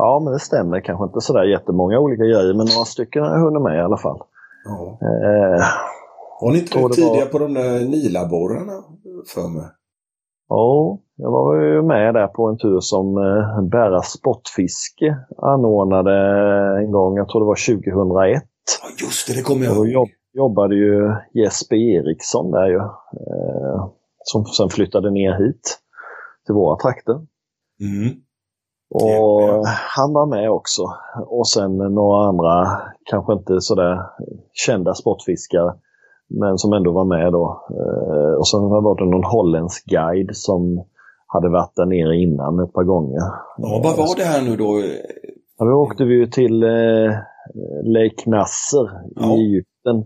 Ja, men det stämmer. Kanske inte sådär jättemånga olika grejer, men några stycken har jag hunnit med i alla fall. Ja. Eh, Var ni inte rätt det var- tidiga på de där Nilaborrarna för mig? Ja, jag var ju med där på en tur som eh, Bära Sportfiske anordnade en gång, jag tror det var 2001. Ja, just det, det kommer jag Och då ihåg. jobb, jobbade ju Jesper Eriksson där ju. Eh, som sen flyttade ner hit till våra trakter. Mm. Och Ja, han var med också. Och sen några andra, kanske inte sådär kända sportfiskare, men som ändå var med då. Eh, och sen var det någon holländsk guide som hade varit där nere innan ett par gånger. Ja, vad var det här nu då? Ja, då åkte vi ju till eh, Lake Nasser Ja. i Egypten.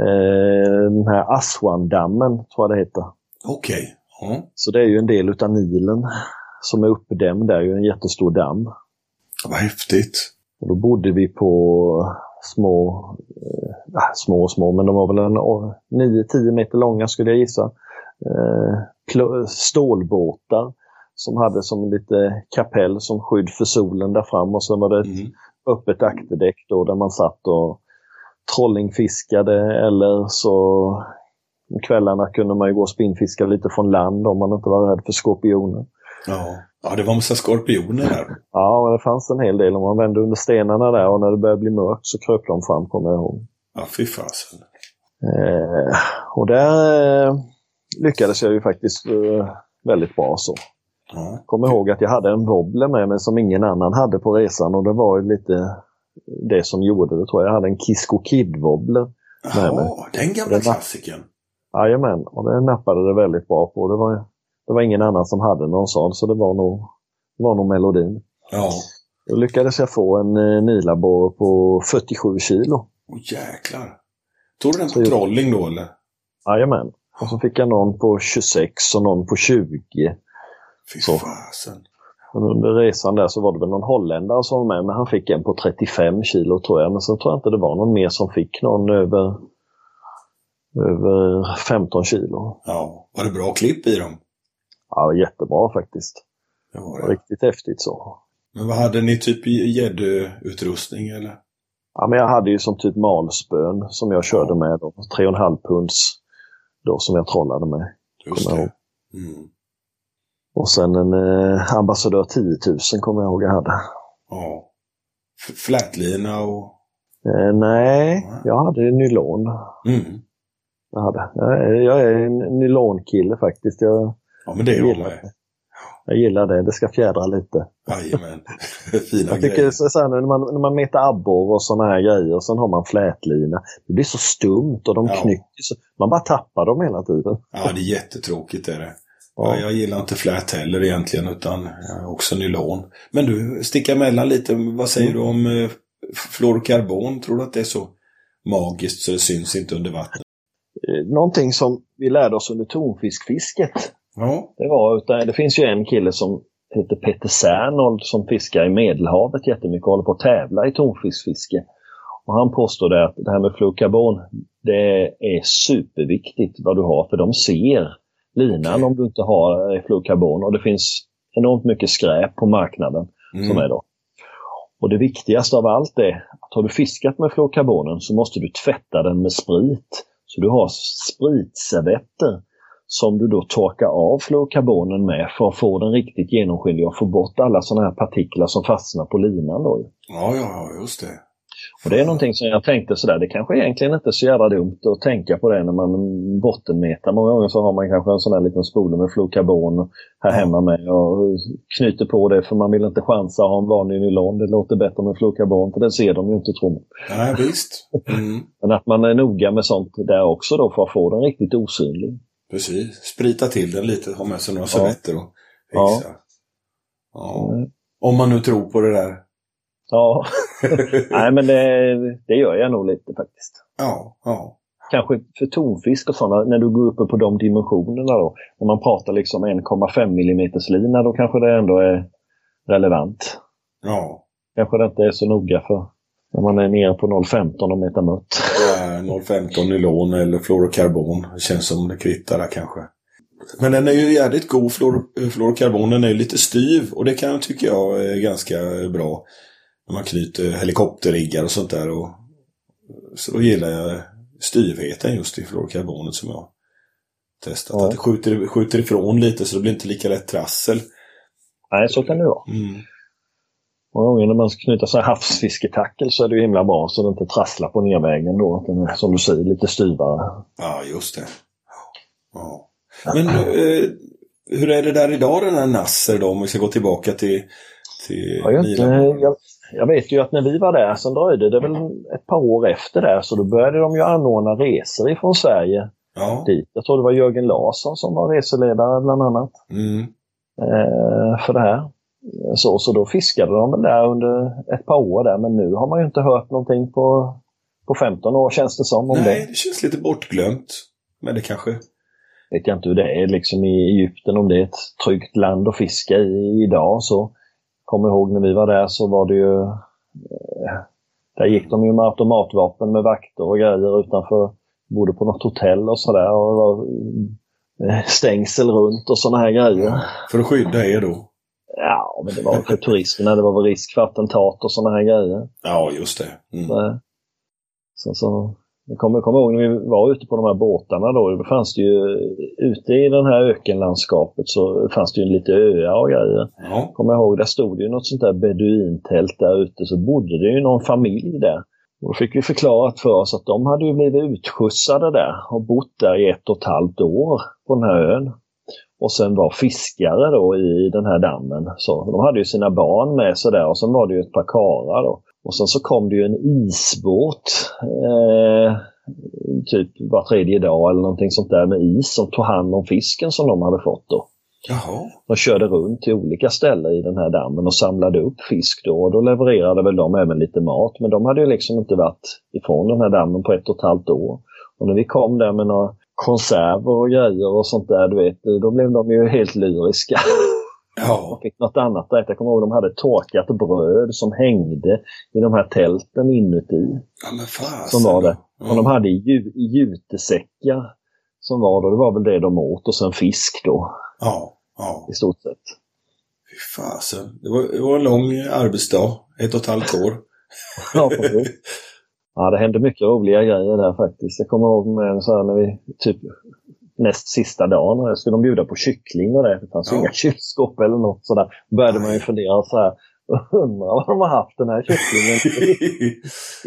Eh, den här Aswan-dammen tror jag det heter. Okej. Ja. Så det är ju en del utav Nilen som är uppdämd. Det är ju en jättestor damm. Vad häftigt. Och då bodde vi på små, eh, ah, små och små, men de var väl en oh, 9-10 meter långa skulle jag gissa. Eh, stålbåtar som hade som lite kapell som skydd för solen där fram och sen var det ett Mm. öppet akterdäck då där man satt och trollingfiskade eller så kvällarna kunde man ju gå och spinnfiska lite från land om man inte var rädd för skorpioner. Ja. ja, det var massa skorpioner här. Ja, det fanns en hel del. Om man vände under stenarna där och när det började bli mörkt så kröp de fram, kommer jag ihåg. Ja, fy fasen. Eh, och där eh, lyckades jag ju faktiskt eh, väldigt bra så. Ja. Kom ihåg att jag hade en wobbler med mig som ingen annan hade på resan och det var ju lite det som gjorde det tror jag. Jag hade en Kisko Kid-wobbler. Men- Jaha, den gamla klassikern. Jajamän, och det nappade det väldigt bra på. Det var, det var ingen annan som hade någon sån så det var nog, det var nog melodin. Ja. Då lyckades jag få en eh, Nilaborre på 47 kilo. Åh jäklar. Tog du den på trolling då eller? Jajamän. Och så fick jag någon på 26 och någon på 20. Fy Så. fasen. Men under resan där så var det väl någon holländare som var med, men han fick en på 35 kilo tror jag. Men sen tror jag inte det var någon mer som fick någon över, över 15 kilo. Ja. Var det bra klipp i dem? Ja, jättebra faktiskt. Det var det. Riktigt häftigt så. Men vad hade ni typ i gäddutrustning eller? Ja, men jag hade ju som typ malspön som jag körde med. Då, 3,5 punds då som jag trollade med. Just det. Mm. Och sen en eh, ambassadör 10 000 kommer jag ihåg jag hade. Ja. F- Flätlina och... Eh, nej, jag hade nylon. Mm. Jag, hade. Jag, är, jag är en nylonkille faktiskt. Jag, Ja, men det är jag gillar det. Jag gillar det. Det ska fjädra lite. Jajamän. Fina Jag tycker grejer. så, här, när, man, när man metar abborre och sådana här grejer och sen har man flätlina. Det blir så stumt och de Ja. knycker så, Man bara tappar dem hela tiden. Ja, det är jättetråkigt är det. Ja. Ja, jag gillar inte flät heller egentligen, utan också nylon. Men du, sticka emellan lite. Vad säger du om eh, fluorokarbon? Tror du att det är så magiskt så det syns inte under vattnet? Eh, Någonting som vi lärde oss under tonfiskfisket. Ja. Det, var, utan, det finns ju en kille som heter Peter Sernold som fiskar i Medelhavet jättemycket och håller på att tävla i tonfiskfiske. Och han påstår det att det här med fluorkarbon, det är superviktigt vad du har för de ser linan om du inte har eh, fluorkarbon och det finns enormt mycket skräp på marknaden Mm. som är då. Och det viktigaste av allt är att har du fiskat med fluorkarbonen så måste du tvätta den med sprit. Så du har spritservetter som du då torkar av fluorkarbonen med för att få den riktigt genomskinlig och få bort alla sådana här partiklar som fastnar på linan. Då. Ja, ja, just det. Och det är någonting som jag tänkte sådär, det kanske egentligen inte är så jävla dumt att tänka på det när man bottenmetar. Många gånger så har man kanske en sån här liten spole med fluorkarbon här hemma med och knyter på det för man vill inte chansa att ha en vanlig nylon. Det låter bättre med fluorkarbon för det ser de ju inte tror man. Nej, visst. Mm. Men att man är noga med sånt där också då för att få den riktigt osynlig. Precis. Sprita till den lite, ha med sig några servetter och fixa. Ja. Om man nu tror på det där. Ja, nej men det, det gör jag nog lite faktiskt. Ja, ja. Kanske för tonfisk och sådana, när du går uppe på de dimensionerna då. När man pratar liksom 1,5 mm lina, då kanske det ändå är relevant. Ja. Kanske det inte är så noga för när man är nere på 0,15 och metar mött. Ja, 0,15 nylon eller fluorokarbon. Det känns som det kvittar där kanske. Men den är ju jävligt god, fluor, fluorokarbon. Den är lite styv och det kan tycka jag är ganska bra. När man knyter helikopterriggar och sånt där. Och, så då gillar jag styvheten just i fluorokarbonet som jag testat. Ja. Att det skjuter, skjuter ifrån lite så det blir inte lika lätt trassel. Nej, så kan det vara. Mm. Många gånger när man ska knyta här havsfisketackel så är det ju himla bra så det inte trasslar på nervägen då. Att den är, som du säger, lite styvare. Ja, just det. Ja. Men eh, hur är det där idag den här Nasser då, om vi ska gå tillbaka till, till ja, jag, jag, vet ju att när vi var där så dröjde det väl ett par år efter det så då började de ju anordna resor ifrån Sverige ja. dit. Jag tror det var Jörgen Larsson som var reseledare bland annat. Mm. Eh, för det här. Så, så då fiskade de väl där under ett par år där men nu har man ju inte hört någonting på, på 15 år känns det som. Om Nej, det. det känns lite bortglömt. Men det kanske vet jag inte hur det är liksom i Egypten, om det är ett tryggt land att fiska i idag. Så kommer ihåg när vi var där så var det ju... Eh, där gick de ju med automatvapen med vakter och grejer utanför, bodde på något hotell och sådär. Och det var eh, stängsel runt och sådana här grejer. För att skydda er då? Ja, men det var för turisterna. Det var väl risk för attentat och sådana här grejer. Ja, just det. Mm. Så, så, jag kommer, kommer ihåg när vi var ute på de här båtarna då. Det fanns det ju, ute i det här ökenlandskapet så fanns det ju lite öar och grejer. Ja. Kommer jag ihåg, där stod det ju något sånt där beduintält där ute. Så bodde det ju någon familj där. Och då fick vi förklarat för oss att de hade ju blivit utskjutsade där och bott där i ett och ett halvt år på den här ön. Och sen var fiskare då i den här dammen. Så de hade ju sina barn med sig där och sen var det ju ett par karar då. Och sen så kom det ju en isbåt eh, typ var tredje dag eller någonting sånt där med is som tog hand om fisken som de hade fått då. Jaha. De körde runt till olika ställen i den här dammen och samlade upp fisk då. Och då levererade väl de även lite mat. Men de hade ju liksom inte varit ifrån den här dammen på ett och ett halvt år. Och när vi kom där med några konserver och grejer och sånt där, du vet, då blev de ju helt lyriska. Ja. De fick något annat att äta. Jag kommer ihåg de hade torkat bröd som hängde i de här tälten inuti. Ja, men fasen. Som var det. Ja. Och de hade ju, jutesäckar som var då. Det var väl det de åt och sen fisk då. Ja. ja. I stort sett. Fy fasen. Det var, det var en lång arbetsdag. Ett och ett halvt år. ja, Ja, det hände mycket roliga grejer där faktiskt. Jag kommer ihåg med så här när vi typ näst sista dagen skulle de bjuda på kyckling och det. Det fanns ja. inga kylskåp eller något sådär. Då började man ju fundera så här. Undrar vad de har haft den här kycklingen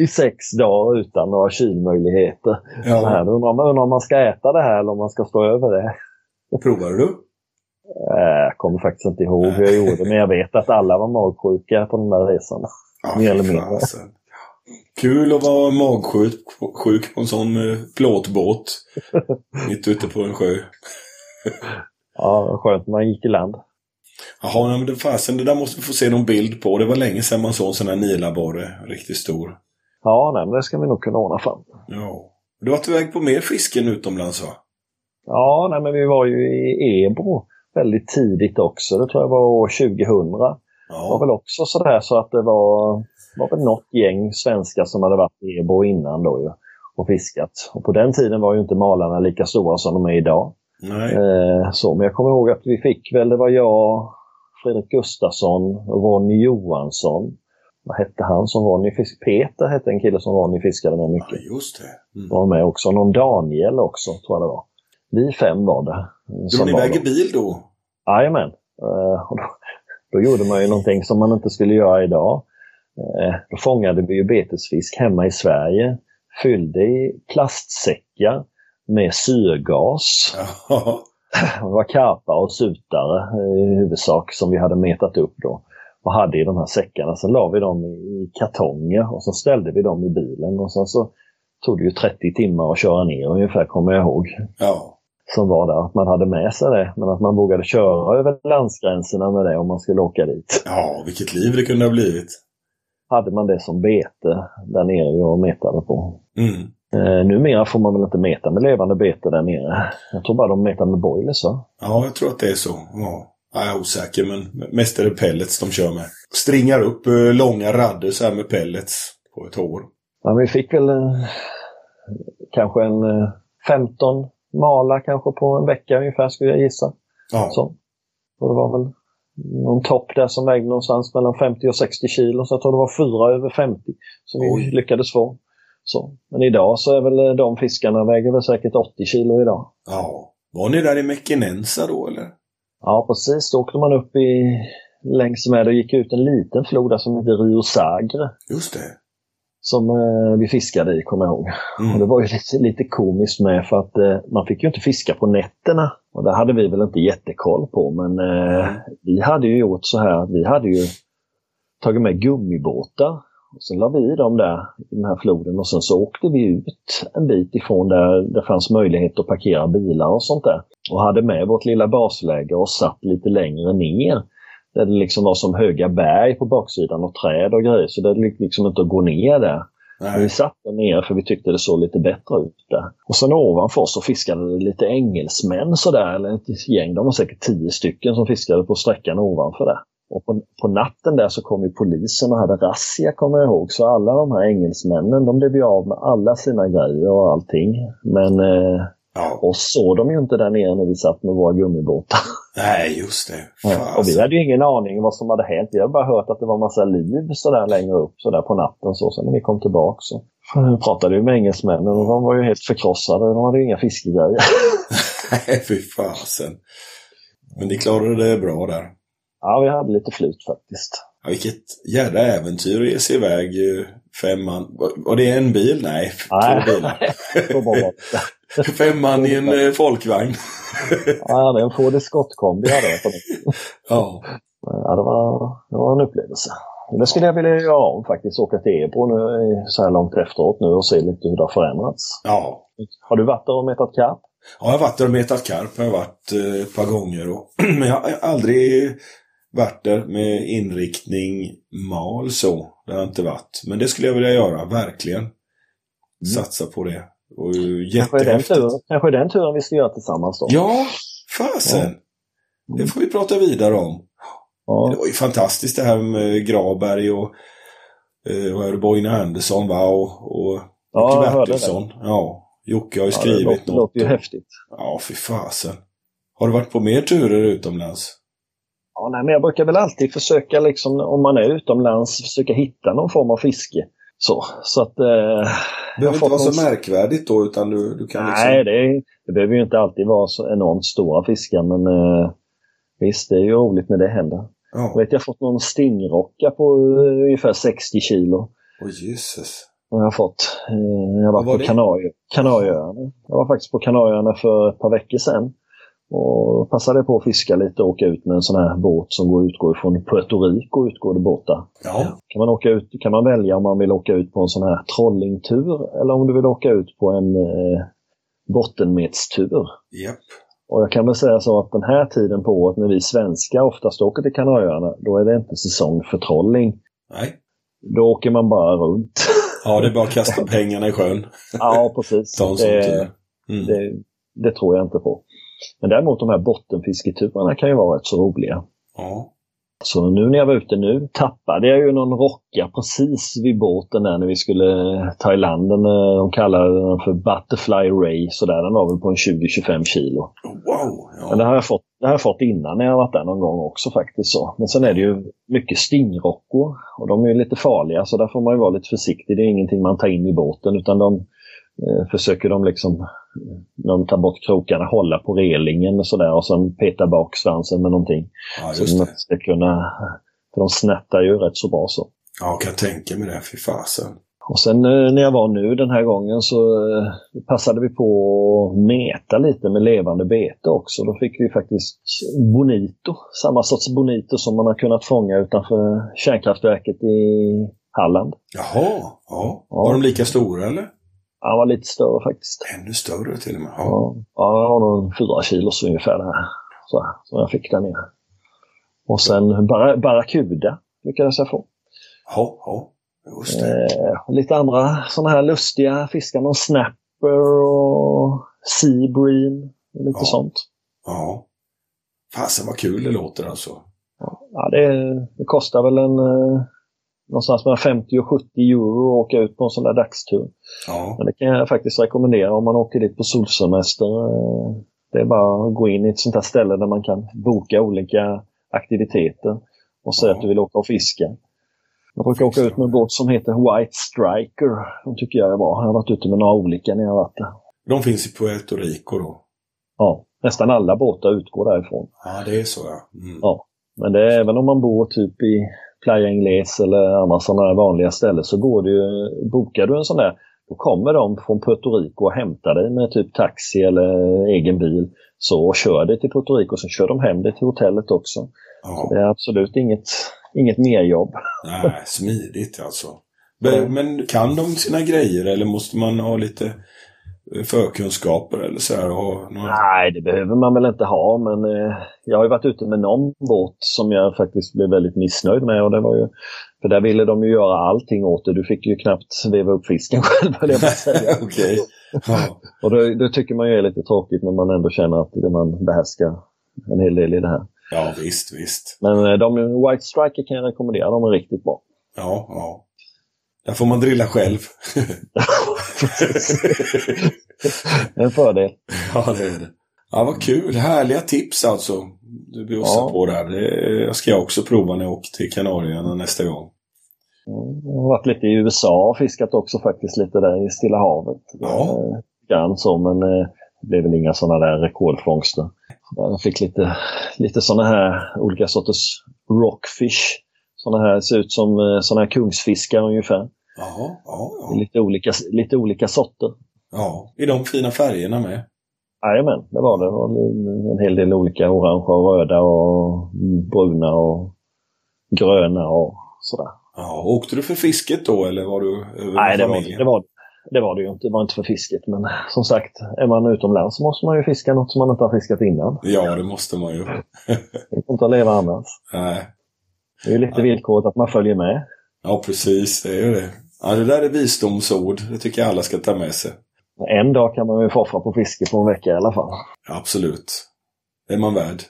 i, sex dagar utan några kylmöjligheter. Ja. Så här, undrar man undrar om man ska äta det här eller om man ska stå över det. Provade du? Eh, jag kommer faktiskt inte ihåg hur jag gjorde, men jag vet att alla var magsjuka på de där resorna. Ja, mer eller mindre. Kul att vara magsjuk på en sån eh, plåtbåt. mitt ute på en sjö. ja, skönt man gick i land. Jaha, men det fasen, det där måste vi få se någon bild på. Det var länge sedan man såg en sån här nilaborre, riktigt stor. Ja, nej, men det ska vi nog kunna ordna fram. Ja. Du har varit iväg på mer fisken utomlands va? Ja, nej, men vi var ju i Ebro väldigt tidigt också. Det tror jag var år 2000. Ja. Det var väl också sådär så att det var var väl något gäng svenskar som hade varit i Ebro innan då ju, och fiskat. Och på den tiden var ju inte malarna lika stora som de är idag. Eh, så, men jag kommer ihåg att vi fick väl, det var jag, Fredrik Gustafsson, Ronny Johansson. Vad hette han som Ronny fiskade? Peter hette en kille som Ronny fiskade med mycket. Ja, just det. Mm. Var med också. Någon Daniel också, tror jag det var. Vi fem var det. Drog ni iväg i bil då? Jajamän. Eh, då, då gjorde man ju någonting som man inte skulle göra idag. Eh, då fångade vi ju betesfisk hemma i Sverige, fyllde i plastsäckar med syrgas. Det var karpar och sutare i huvudsak som vi hade metat upp då och hade i de här säckarna. Sen la vi dem i kartonger och så ställde vi dem i bilen och sen så tog det ju 30 timmar att köra ner ungefär kommer jag ihåg. Ja. Som var där, att man hade med sig det men att man vågade köra över landsgränserna med det om man skulle åka dit. Ja, vilket liv det kunde ha blivit hade man det som bete där nere och metade på. Mm. Eh, numera får man väl inte meta med levande bete där nere. Jag tror bara de metar med boilers va? Ja, jag tror att det är så. Ja. Jag är osäker men mest är det pellets de kör med. Stringar upp eh, långa radder så här med pellets på ett år. Ja, vi fick väl eh, kanske en 15 mala kanske på en vecka ungefär skulle jag gissa. Ja. Så. Och det var väl någon topp där som vägde någonstans mellan 50 och 60 kilo. Så jag tror det var fyra över 50 som Oj. vi lyckades få. Så. Men idag så är väl de fiskarna väger väl säkert 80 kilo idag. ja. Var ni där i Mekinensa då eller? Ja, precis. Då åkte man upp i längs med och gick ut en liten flod där som heter Rio Sagre. Just det. Som eh, vi fiskade i, kommer jag ihåg. Mm. Och det var ju lite, lite komiskt med för att eh, man fick ju inte fiska på nätterna. Och det hade vi väl inte jättekoll på men eh, Mm. vi hade ju gjort så här att vi hade ju tagit med gummibåtar. Och sen la vi dem där i den här floden och sen så åkte vi ut en bit ifrån där det fanns möjlighet att parkera bilar och sånt där. Och hade med vårt lilla basläge och satt lite längre ner. Där det liksom var som höga berg på baksidan och träd och grejer. Så det gick liksom inte att gå ner där. Vi satt där nere för vi tyckte det såg lite bättre ut där. Och sen ovanför oss så fiskade det lite engelsmän sådär, eller ett gäng, de var säkert tio stycken som fiskade på sträckan ovanför där. Och på, på natten där så kom ju polisen och hade razzia kommer jag ihåg. Så alla de här engelsmännen, de blev ju av med alla sina grejer och allting. Men eh, Ja. oss såg de ju inte där nere när vi satt med våra gummibåtar. Nej, just det. Ja, Fasen. och vi hade ju ingen aning vad som hade hänt. Vi hade bara hört att det var massa liv sådär längre upp sådär på natten. Så. Sen när vi kom tillbaka så pratade vi med engelsmännen och de var ju helt förkrossade. De hade ju inga fiskegrejer. Nej, fy fasen. Men ni klarade det bra där. Ja, vi hade lite flyt faktiskt. Ja, vilket jävla äventyr att ge sig iväg eh, fem man. Var- det en bil? Nej, Nej. två bilar. Så var det. Fem man i en eh, folkvagn. Ja, det är en Ford Escort-kombi hade. Ja. Ja, det var, det var en upplevelse. Det skulle jag vilja göra om faktiskt. Åka till Ebro nu så här långt efteråt nu och se lite hur det har förändrats. Ja. Har du varit där och metat karp? Ja, jag har varit där och metat karp. Jag har varit eh, ett par gånger. Och, men jag har aldrig varit där med inriktning mal så. Det har inte varit. Men det skulle jag vilja göra, verkligen. Satsa på det. Och Kanske är, den jättehäftigt. turen, kanske är den turen vi ska göra tillsammans då. Ja, fasen. Det får vi prata vidare om. Ja. Det var ju fantastiskt det här med Graberg och eh, det, Boyne Andersson va? Och, och Ja, det. Bertilsson. Ja, Jocke har ju Ja, det skrivit låter, något. låter ju häftigt. Ja, fy fasen. Har du varit på mer turer utomlands? Ja, nej, men jag brukar väl alltid försöka, liksom, om man är utomlands, försöka hitta någon form av fiske. Så, så att... Eh, Det jag behöver inte vara så märkvädigt då, utan du, du kan liksom... Nej, det, det behöver ju inte alltid vara så enormt stora fiskar, men eh, visst, det är ju roligt när det händer. Jag Ja. vet, jag har fått någon stingrocka på eh, ungefär 60 kilo. Åh jösses. Och jag har fått. Eh, jag var var på Kanarieöarna. Jag var faktiskt på Kanarieöarna för ett par veckor sedan. Och passade på att fiska lite och åka ut med en sån här båt som går utgår från Puerto Rico. Utgår det båtar. Ja. Kan man, åka ut, kan man välja om man vill åka ut på en sån här trollingtur eller om du vill åka ut på en eh, bottenmetstur. Japp. Och jag kan väl säga så att den här tiden på året när vi svenskar oftast åker till Kanarieöarna, då är det inte säsong för trolling. Nej. Då åker man bara runt. Ja, det är bara att kasta pengarna i sjön. ja, precis. Ta en sån Det, tur. Mm. det, det tror jag inte på. Men däremot de här bottenfisketurerna kan ju vara rätt så roliga. Ja. Så nu när jag var ute nu tappade jag ju någon rocka precis vid båten där när vi skulle ta i land den. eh, De kallade den för Butterfly Ray. Så där, den var väl på en 20-25 kilo. Wow. Men Ja. det har, jag fått, det har jag fått innan när jag varit där någon gång också faktiskt. så. Men sen är det ju mycket stingrockor. Och de är ju lite farliga så där får man ju vara lite försiktig. Det är ingenting man tar in i båten utan de eh, försöker de liksom eh, de tar bort krokarna hålla på relingen och sådär och sen peta bak svansen med någonting. ja, Så de ska kunna... För de snärtar ju rätt så bra så. Ja, jag kan tänka mig det. Fy fasen. Och sen eh, när jag var nu den här gången så eh, passade vi på att meta lite med levande bete också. Då fick vi faktiskt bonito, samma sorts bonito som man har kunnat fånga utanför kärnkraftverket i Halland. Jaha. Ja. Var de lika stora eller? Han var lite större faktiskt. Ännu större till och med. Ja. Ja, ja han var nog fyra kilos ungefär det här. Så, som jag fick där nere. Och sen bar barracuda lyckades jag få. Ja, ja. Just det. Eh, lite andra sådana här lustiga fiskar. Någon snapper och sea bream. och Lite Ja. sånt. Ja. Fasen vad kul det låter alltså. Ja, det, det kostar väl en, eh, någonstans mellan 50 och 70 euro att åka ut på en sån där dagstur. Ja. Men det kan jag faktiskt rekommendera om man åker dit på solsemester. Det är bara att gå in i ett sånt här ställe där man kan boka olika aktiviteter och säga Ja. att du vill åka och fiska. Jag brukar åka ut med en båt som heter White Striker. De tycker jag är bra. Jag har varit ute med några olika när jag varit där. De finns i Puerto Rico då? Ja, nästan alla båtar utgår därifrån. Ja, det är så ja. Mm. Ja. Men det är även om man bor typ i Playa Ingles eller andra sådana här vanliga ställen så går det ju, bokar du en sån där, då kommer de från Puerto Rico och hämtar dig med typ taxi eller egen bil. Så och kör dig till Puerto Rico och så kör de hem dig till hotellet också. Ja. Det är absolut inget, inget merjobb. Nej, smidigt alltså. Men, men kan de sina grejer eller måste man ha lite förkunskaper eller så här? Några... Nej, det behöver man väl inte ha, men eh, jag har ju varit ute med någon båt som jag faktiskt blev väldigt missnöjd med. Och det var ju, för där ville de ju göra allting åt det. Du fick ju knappt veva upp fisken själv, höll jag på att säga. Okej. Ja. Och det, det tycker man ju är lite tråkigt när man ändå känner att man behärskar en hel del i det här. ja, visst, visst. Men eh, de White Striker kan jag rekommendera, de är riktigt bra. Ja, ja. Där får man drilla själv. en fördel. ja, det är det. Ja, vad kul. Härliga tips alltså. Du bjussar Ja. på där. Det ska jag också prova när jag åker till Kanarieöarna nästa gång. Jag har varit lite i USA och fiskat också faktiskt lite där i Stilla havet. Ja. Eh, Grann så, men eh, det blev väl inga sådana där rekordfångster. Jag fick lite, lite sådana här olika sorters rockfish. Sådana här ser ut som eh, såna här kungsfiskar ungefär. Jaha, ja, ja. Lite olika, lite olika sorter. ja. I de fina färgerna med. Jajamän, det var det. Det var en hel del olika orangea och röda och bruna och gröna och sådär. Ja, åkte du för fisket då eller var du över Nej, det var, det, var, det var det ju inte. Det var inte för fisket. Men som sagt, är man utomlands så måste man ju fiska något som man inte har fiskat innan. Ja, det måste man ju. Det går inte att leva annars. Nej. Det är ju lite villkoret att man följer med. Ja, precis. Det är ju det. Ja, det där är visdomsord. Det tycker jag alla ska ta med sig. En dag kan man ju få offra på fiske på en vecka i alla fall. Absolut. Det är man värd.